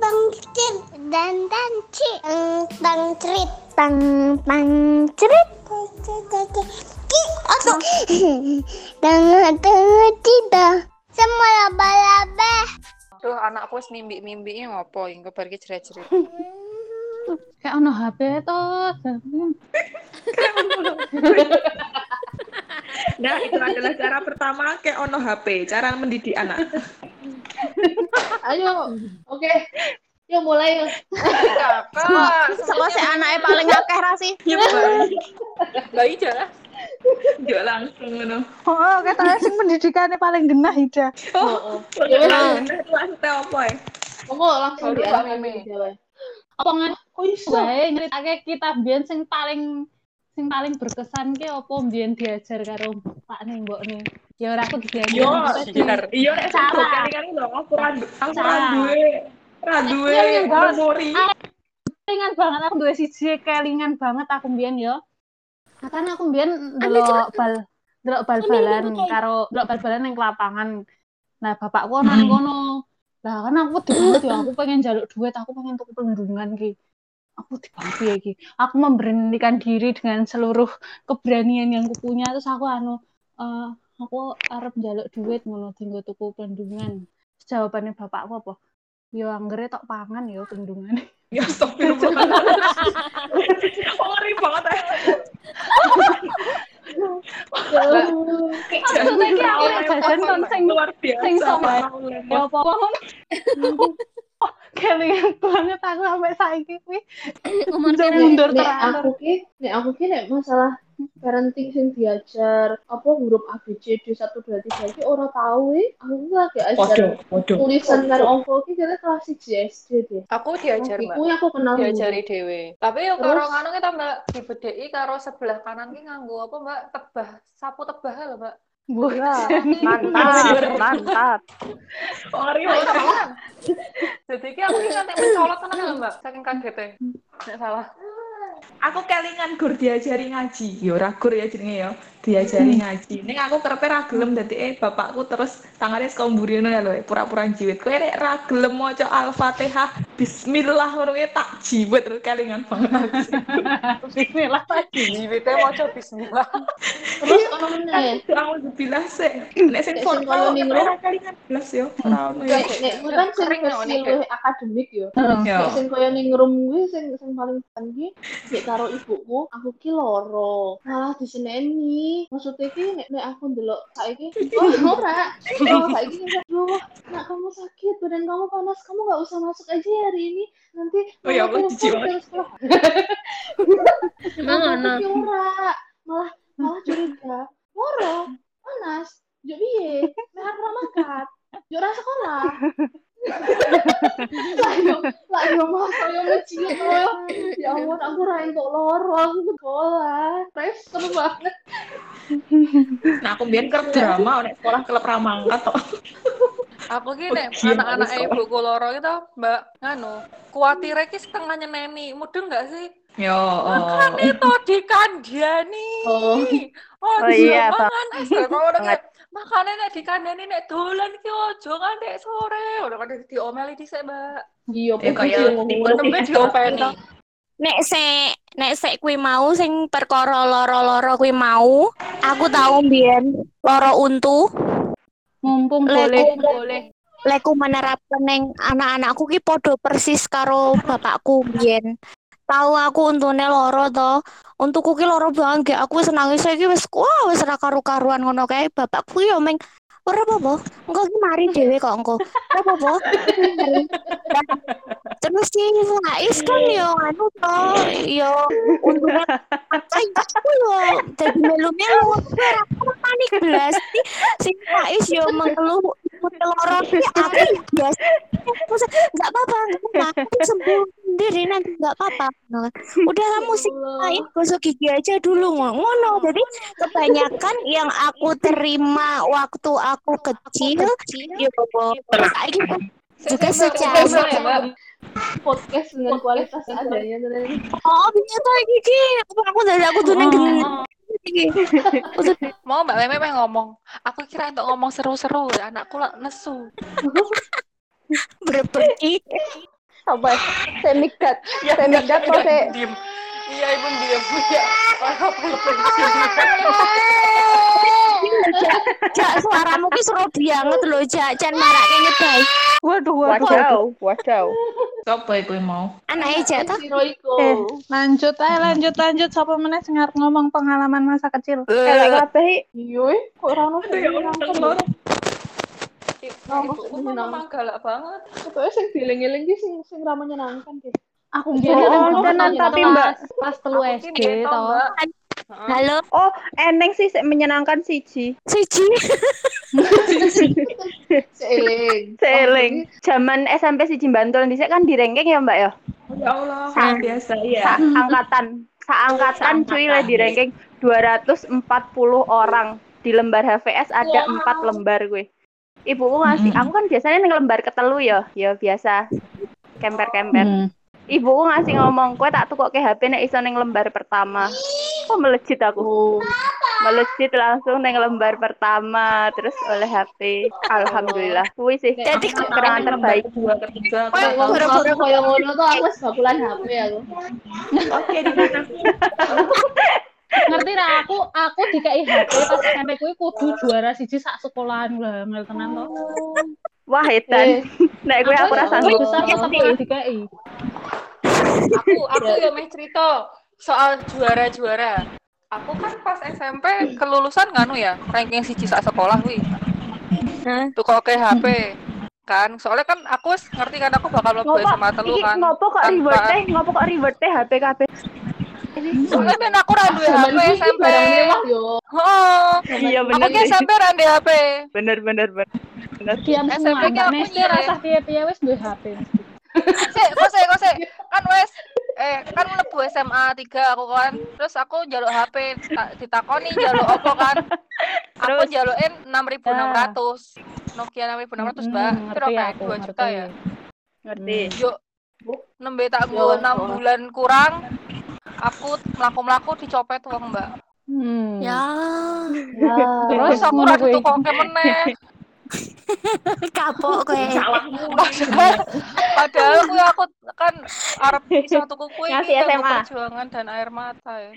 tang crit dan dan ci tang cerit tang tang cerit ki atau tang. Tang cita semua laba-laba. Duh, anakku wis mimpi-mimpi ngopo? Ingko bar iki jerit-jerit. Kayak ono HP to. Nah, itu adalah cara pertama kayak ono HP, cara mendidik anak. Ayo, oke. Yuk mulai yuk. Kakak, Sapa sih anaknya paling akeh ra sih? Ya baik. Lah iya. Yo langsung ngono. Oh, katanya sing pendidikannya paling genah Ida. Oh, Ya wes, langsung apa ya? monggo langsung ke Jawa. Apa ngan Kok iso? wae nyeritake kita biyen sing paling sing paling berkesan ki apa biyen diajar karo Pak nih Mbok nih. Ya ora aku diajar. Yo, siar. Iya, nek Cara. satu kali kan lho, aku ora aku ora Cara. duwe. Ora duwe Iya, iya, Bos. memori. kelingan banget aku duwe siji kelingan banget aku mbiyen yo. Kan aku mbiyen ndelok bal ndelok bal-balan karo ndelok bal-balan ning lapangan. Nah, bapakku ono ning kono. Lah kan aku wedi banget ya, aku pengen jaluk duit, aku pengen tuku pelindungan ki. Aku dibantu ya ki. Aku memberanikan diri dengan seluruh keberanian yang kupunya terus aku anu eh aku arep njaluk duit ngono tinggal tuku pelindungan. Terus Jawabannya bapakku apa? Yo anggere tok pangan yo pelindungan. Ya astagfirullah. Oh, ngeri banget aku nek jajan kon sing luar biasa. sing sama. Ya apa ngono. Oh, kelingan banget aku sampai saiki kuwi. Mundur mundur terakhir. aku ki nek aku ki nek masalah parenting sing diajar apa huruf A B C D 1 2 3 ki ora tau e aku ki lagi Waduh, ajar waduh. tulisan karo angka ki kira kelas 1 SD deh Aku diajar, Mbak. Kuwi aku kenal Diajari dhewe. Tapi yo karo ngono kita Mbak dibedheki karo sebelah kanan ki nganggo apa Mbak? Tebah, sapu tebah lho, Mbak. Mantap, mantap. Kan. Jadi ki aku ingat yang mencolot tenan lho, Mbak. Saking kagetnya. Nek salah. Aku kelingan gur diajari ngaji. Yo ora gur ya jenenge ya. Diajari ngaji. Ning aku kerepe ra gelem dadi eh bapakku terus tangane saka mburi ngono ya lho, pura-pura jiwit. Kowe nek ra gelem maca Al-Fatihah, bismillah ngono kuwi tak terus kelingan banget. Bismillah tadi. Jiwite maca bismillah. terus ono meneh Itu aku bilas sih. Nek sing formal ora kelingan belas yo. Ora ono nek kuwi kan Sering luwih akademik yo Yo. Nek sing kaya ning room kuwi sing sing paling tinggi nek karo ibuku aku ki loro malah diseneni maksudnya ki nek nek aku ndelok saiki oh ora oh saiki ki aduh nak kamu sakit badan kamu panas kamu nggak usah masuk aja ya hari ini nanti Oh ya Allah, sekolah Emang ki ora malah malah curiga. Loro panas. Yo piye? Mek ora mangkat yo ora sekolah. Lah yo lah yo mas yo yo. Ya ampun aku ra entuk loro aku sekolah. Res seru banget. Nah, aku biyen kerep drama nek sekolah klub ra mangkat tok. Aku ki nek Ujian anak-anak ibuku loro gitu, Mbak, nganu, kuatire ki setengah nyeneni. Mudeng enggak sih? Yo. Kan itu dikandani. Oh. Oh, Oh iya, toh. mangan es makanya nek dikandani nek dolan ki ojo kan nek sore. Udah kan diomeli dhisik, Mbak. iya Ya ngomong tipe diopeni. Nek se nek sek kuwi mau sing perkara loro-loro kuwi mau, aku tau mbiyen loro untu, Mumpung boleh boleh. leku menerapkan neng anak-anakku ki podo persis karo bapakku mbiyen. Tahu aku untune loro to. Untukku ki loro banget, gak aku wis nangis iki wis wah wis ra karu-karuan ngono kae. Bapakku yo meng ora apa-apa, engko ki mari dhewe kok engko. Ora apa-apa. mari." Dan Terus si Faiz kan yo anu to, yo untune kayak aku yo dadi melu-melu aku ora panik belas. Si Faiz yo mengeluh aku ya biasa. Terus enggak apa-apa, enggak apa-apa. Aku sembuh sendiri nanti enggak apa-apa. Udah kamu sih lain gosok gigi aja dulu ngono. Jadi kebanyakan yang aku terima waktu aku kecil, yo saiki juga secara ya, podcast dengan kualitas adanya ternyata. oh tuh gigi aku dari aku tuh neng gini Mau Mbak Meme ngomong. Aku kira untuk ngomong seru-seru, anakku lah nesu. berpergi Apa? Semigat. Ya, Semigat enggak, kok enggak, sih? Ibu diem. Iya, ibu diem. Iya. Apa Jak suaramu ki seru banget lho. Jan marak kene baik. Waduh, waduh, waduh. Sopo iku mau? Anake ta? Siro iku. Eh, lanjut aja, lanjut, lanjut. Siapa meneh sing arep ngomong pengalaman masa kecil? Elek kabeh. Iya, eh. kok ora ono sing Ya. Ibuku mah memang galak banget. Pokoknya sing dieling-eling ki sing sing ra menyenangkan ki. Aku Oh, biyen kan tenan, tapi, Mbak pas telu SD. Halo, Oh, eneng sih menyenangkan siji. siji. Seiling. Seling. Zaman SMP siji Bantul dhisik kan di ranking ya, Mbak ya? Ya Allah, Sa- luar biasa ya. Angkatan. Saangkatan cuy lah di ranking 240 orang. Di lembar HVS ada empat lembar gue. Ibuku ngasih, aku kan biasanya ning lembar ketelu ya, ya biasa kemper-kemper. Hmm. Ibuku ngasih ngomong, kowe tak tukok ke HP nek iso ning lembar pertama. Kok melejit aku. Oh, Melejit langsung ning lembar pertama, terus oleh HP. Alhamdulillah. Kuwi sih Jadi kenangan terbaik. Kedua, ketiga, aku koyo ngono tuh aku wis bakulan HP aku. Oke, di? Ngerti ra aku aku dikai HP pas SMP kuwi kudu juara siji sak sekolahan lah, ngel tenan toh. Wah, Eh, edan. Nek gue aku rasa wis besar tetep ora dikai. Aku aku ya meh cerita soal juara-juara. Aku kan pas SMP kelulusan nganu ya, ranking siji sak sekolah wi. Hah? Tuh kok ke HP kan soalnya kan aku ngerti kan aku bakal mlebu Ngopo, SMA telu kan ngopo kok reward teh? Ngopo kok reward teh HP kabeh? Soalnya ben aku ra duwe zaman HP SMP barang mewah yo. oh Iya aku ki sih. SMP ra ndek HP Bener bener bener. Diam SMP semua, ki aku Nesti iya. rasa piye-piye wis duwe HP. sik kok sik kok sik kan wes eh kan mlebu SMA 3 aku kan terus aku njaluk HP ta- ditakoni njaluk opo kan aku Terus? njalukin 6600 Nokia 6600 Hmm, mbak ngerti kayak aku, 2 juta ya Ngerti. yuk nembe tak Ya, nggo wes, 6 wes. bulan kurang aku melaku-melaku dicopet uang mbak Hmm. Ya, Ya, terus aku ngono ra kuwi. ditukoke meneh kapok kowe. padahal padahal kuwi aku kan arep iso tuku kuwi Ngasih SMA. perjuangan dan air mata ya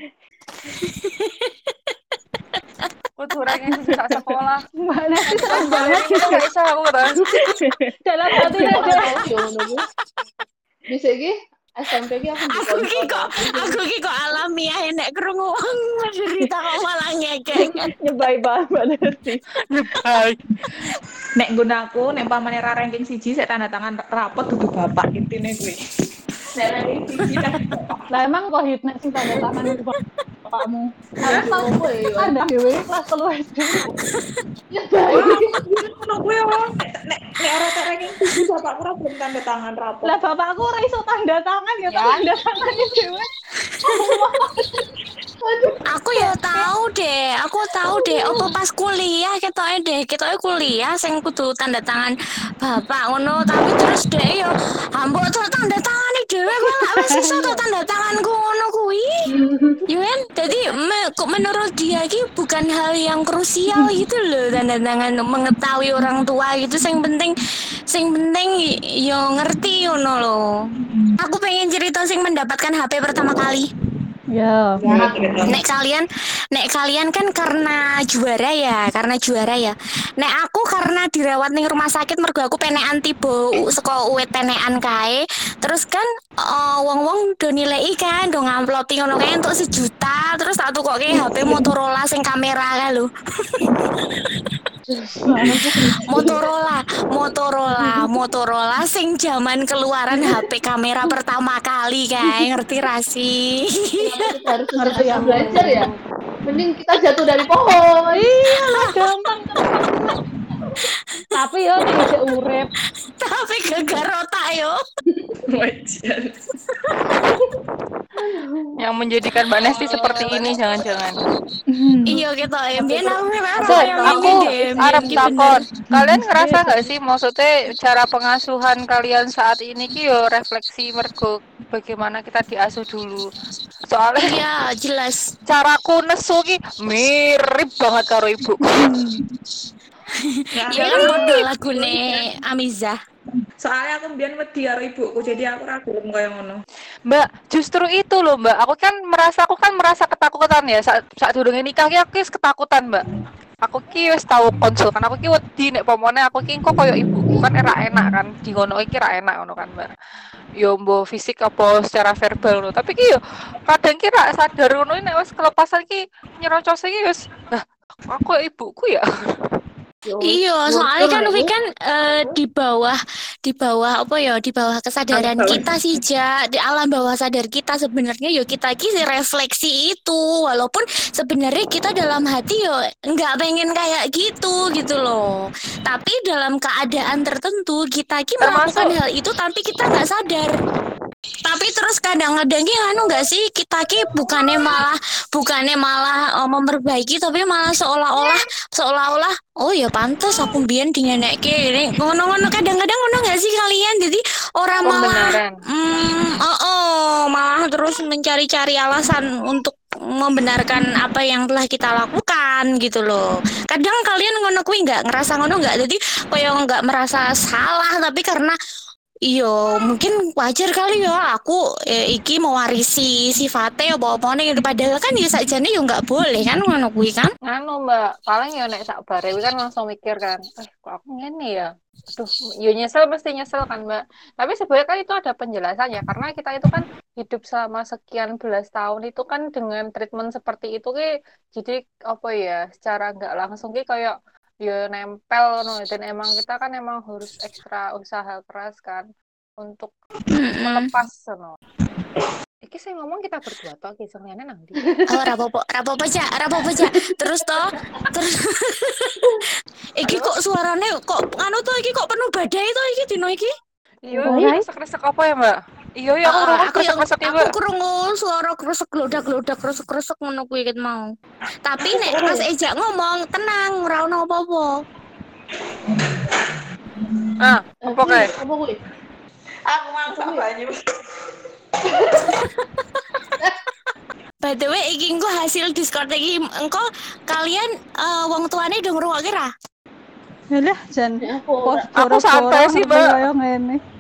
Kudu ranking siji sak sekolah. Mbak Nesti serem banget bisa aku kata. dalam hati Aku. Bisa iki SMP ki aku Aku ki kok aku ki kok alamiah nek krungu wong cerita kok malah ngekek. Nyebai banget sih. Nek gunaku, nek pamane ra ranking siji, saya tanda tangan rapot dudu bapak intine kuwi. Nek ranking siji Lah emang kok hitnet sing tanda tangan itu bapakmu. Tau kowe yo. Ada dhewe kelas telu SD. Ya baik. ngono kuwi ya. Nek nek ora tak ranking bapakku ora belum tanda tangan rapot. Lah bapakku ora iso tanda tangan ya tanda tangan dhewe. Aku ya tahu deh, aku tahu deh. Apa pas kuliah ketoke deh, ketoke kuliah sing kudu tanda tangan bapak ngono, tapi terus deh yo ambok tuh tanda tangan dhewe lak wis iso tuh tanda tanganku ngono kuwi. Yo kan, jadi me- kok menurut dia ki bukan hal yang krusial gitu loh tanda tangan mengetahui orang tua gitu. Sing penting, sing penting yo ngerti ngono loh. Aku pengen cerita sing mendapatkan HP pertama kali. Ya. Nek kalian, nek kalian kan karena juara ya, karena juara ya. Nek aku karena dirawat ning rumah sakit mergo aku penekan tiba u- saka uwit penekan kae. Terus kan eh, wong-wong do nilai kan, do ngamplopi ngono kae untuk sejuta. Terus tak tukoke HP Motorola sing kamera kae lho. Motorola, Motorola, Motorola sing zaman keluaran HP kamera pertama kali kae, ngerti ra sih? Kita harus susah belajar ya. Mending kita jatuh dari pohon. Iya lah gampang Tapi yo isih urip, Tapi gegar otak yo. Wajar. Yang menjadikan Mbak Nesti seperti ini jangan-jangan. Iya gitu ya. Biar aku Arab takon. Kalian ngerasa nggak sih maksudnya cara pengasuhan kalian saat ini ki yo refleksi mergo bagaimana kita diasuh dulu. Soalnya Iya jelas. caraku nesu ki mirip banget karo ibu. Ya kan bodoh lagune Amiza. Soalnya aku mbiyen wedi karo ibuku, jadi aku ra gelem kaya ngono. Mbak, justru itu loh Mbak. Aku kan merasa aku kan merasa ketakutan ya saat saat durunge nikah ki aku ketakutan Mbak. Aku ki wis tau konsul kan aku ki wedi nek pomone aku ki kok koyo ibuku kan era enak kan di ngono iki ra enak ngono kan Mbak. Yo mbo fisik apa secara verbal ngono. Tapi ki yo kadang ki ra sadar ngono nek wis kelepasan ki nyerocos iki wis lah aku ibuku ya. Iya, soalnya kan Ufi kan eh, di bawah di bawah apa ya di bawah kesadaran kita sih Ja. Di alam bawah sadar kita sebenarnya yo kita ki si refleksi itu. Walaupun sebenarnya kita dalam hati yo nggak pengen kayak gitu gitu loh. Tapi dalam keadaan tertentu kita ki melakukan hal itu tapi kita nggak sadar tapi terus kadang-kadang ki anu nggak sih kita ki bukannya malah bukannya malah eh, memperbaiki tapi malah seolah-olah seolah-olah oh ya pantas aku mbien dinyenekke ini ngono-ngono kadang-kadang ngono nggak sih kalian? Jadi orang malah Pembenaran. hmm, oh, oh malah terus mencari-cari alasan untuk membenarkan apa yang telah kita lakukan gitu loh. Kadang kalian ngono kuwi nggak ngerasa ngono nggak? Jadi kayak nggak merasa salah tapi karena Iya, mungkin wajar kali ya aku eh, iki mewarisi sifatnya apa apa nih padahal kan ya sakjane ya nggak boleh kan ngono kuwi kan. Anu Mbak, paling ya nek sak bare kan langsung mikir kan, eh kok aku ngene ya. Aduh, yo nyesel mesti nyesel kan Mbak. Tapi sebenarnya kan itu ada penjelasannya karena kita itu kan hidup selama sekian belas tahun itu kan dengan treatment seperti itu ki jadi apa ya, secara nggak langsung ki kayak ya nempel no dan emang kita kan emang harus ekstra usaha keras kan untuk melepas no. Iki saya ngomong kita berdua toh, kisah liane nang ndi? Oh, rapopo, rapopo aja, rapopo aja. Terus toh, terus iki kok suaranya kok anu tuh iki kok penuh badai tuh iki dino iki. Iya, resek-resek apa ya, Mbak? Iya, ya aku aku yang resek-resek aku Mbak. krungu suara kresek glodak glodak kresek kresek ngono kuwi ket mau. Tapi nek pas Eja ngomong tenang, ora ono apa-apa. Ah, apa kae? Apa kuwi? Aku masak banyu. By the way, iki engko hasil Discord iki engko kalian eh, wong tuane do ngrungokke ra? Yalah, jan. Nek aku. Aku santai sih, Mbak. Kayak ngene.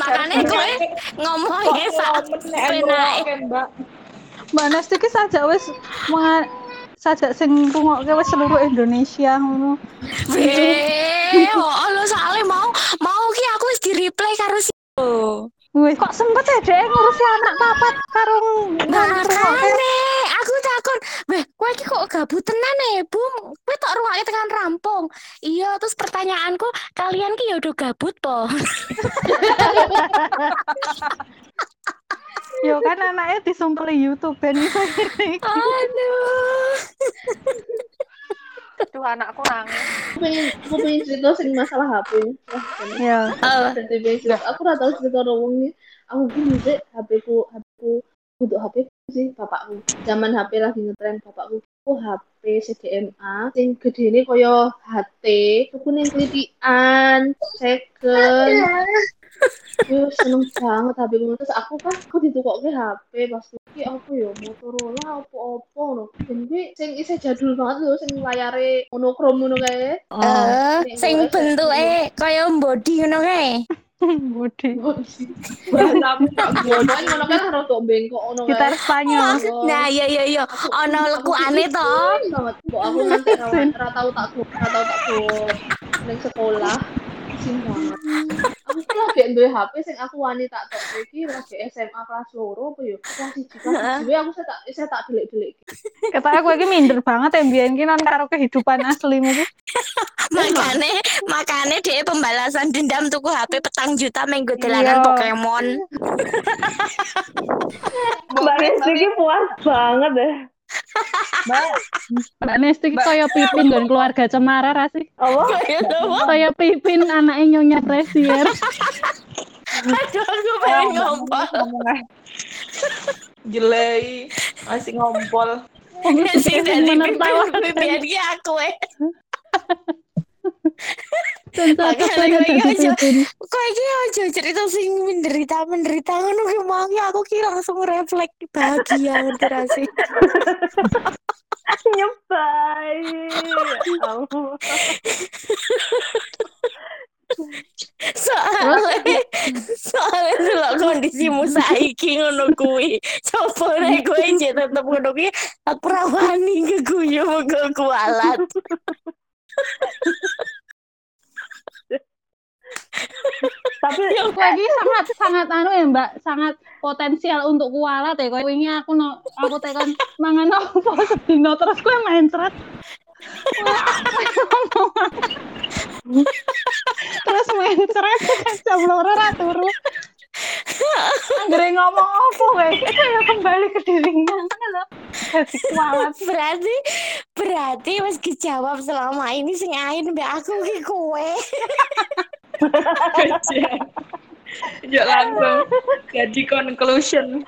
Makane kowe ngomongnya saat penake. Mbak. Mbak Nesti ki sajak wis sajak sing rungokke wis seluruh Indonesia ngono. Weh, oh lo soalnya mau mau ki aku wis di reply karo si Wih, kok sempet ya dek ngurusi anak papat karo Makane aku takon, weh, kowe iki kok gabut tenan ya, Bu? Kowe tok rungokke tekan rampung. Iya, terus pertanyaanku, kalian ki ya udah gabut po? Yo kan anaknya disumpeli YouTube iso gini. Aduh. Aduh, anakku nangis. Aku pengen, aku pengen cerita sing masalah HP. Kan. Ya. Oh, pengen cerita. Aku ora tau cerita wong. Aku ki dhisik HP ku, HP ku untuk HP ku sih bapakku. Zaman HP lagi ngetren bapakku. Aku HP CDMA sing gedene koyo HT, tuku ning klitikan, second. Yo seneng banget HP ku terus aku kan aku ditukokke HP pas iki apa ya Motorola apa-apa no. Dan kuwi sing isih jadul banget lho sing layare monokrom ngono kae. eh, sing bentuke kaya body ngono kae. Bodoh ngono kan. Gitar Spanyol. Nah, iya iya iya, ono lekukane to. Kok aku nganti ra ra tau tak go, ra tau tak ning sekolah. Pusing banget. Ki lagi duwe HP sing aku wani tak tok iki lagi SMA kelas loro apa ya? Kelas 1 kelas 2 aku saya tak saya tak delik-delik. Kata aku iki minder banget ya mbiyen ki non karo kehidupan aslimu ki. Makane, makane dia pembalasan dendam tuku HP petang juta minggu dolanan Iya. Pokemon. Mbak ki puas banget deh. Mbak Nesti ki kaya Pipin dan keluarga Cemara ra sih? Apa? Kaya Pipin anaknya Nyonya Presier. Aduh, aku pengen ngompol. Jelei, masih ngompol. Sing pipian ki aku Kok iki aja cerita sing menderita menderita ngono ki mau aku ki langsung refleks bahagia ngerti ra sih. Nyebai. Ya Allah. soalnya soalnya dulu kondisimu saiki ngono kuwi coba nek kowe tetep ngono kuwi aku rawani keguyu muga kualat Tapi lagi sangat sangat anu ya Mbak, sangat potensial untuk kualat ya. Kayak wingi aku no, aku tekan mangan apa sedino terus gue main ceret. terus main ceret jam loro ra turu. Anggere ngomong apa kowe? Itu ya kembali ke dirinya kan lho. Kualat. berarti berarti wis dijawab selama ini sing ain mbak aku ki kowe Yuk langsung. Jadi conclusion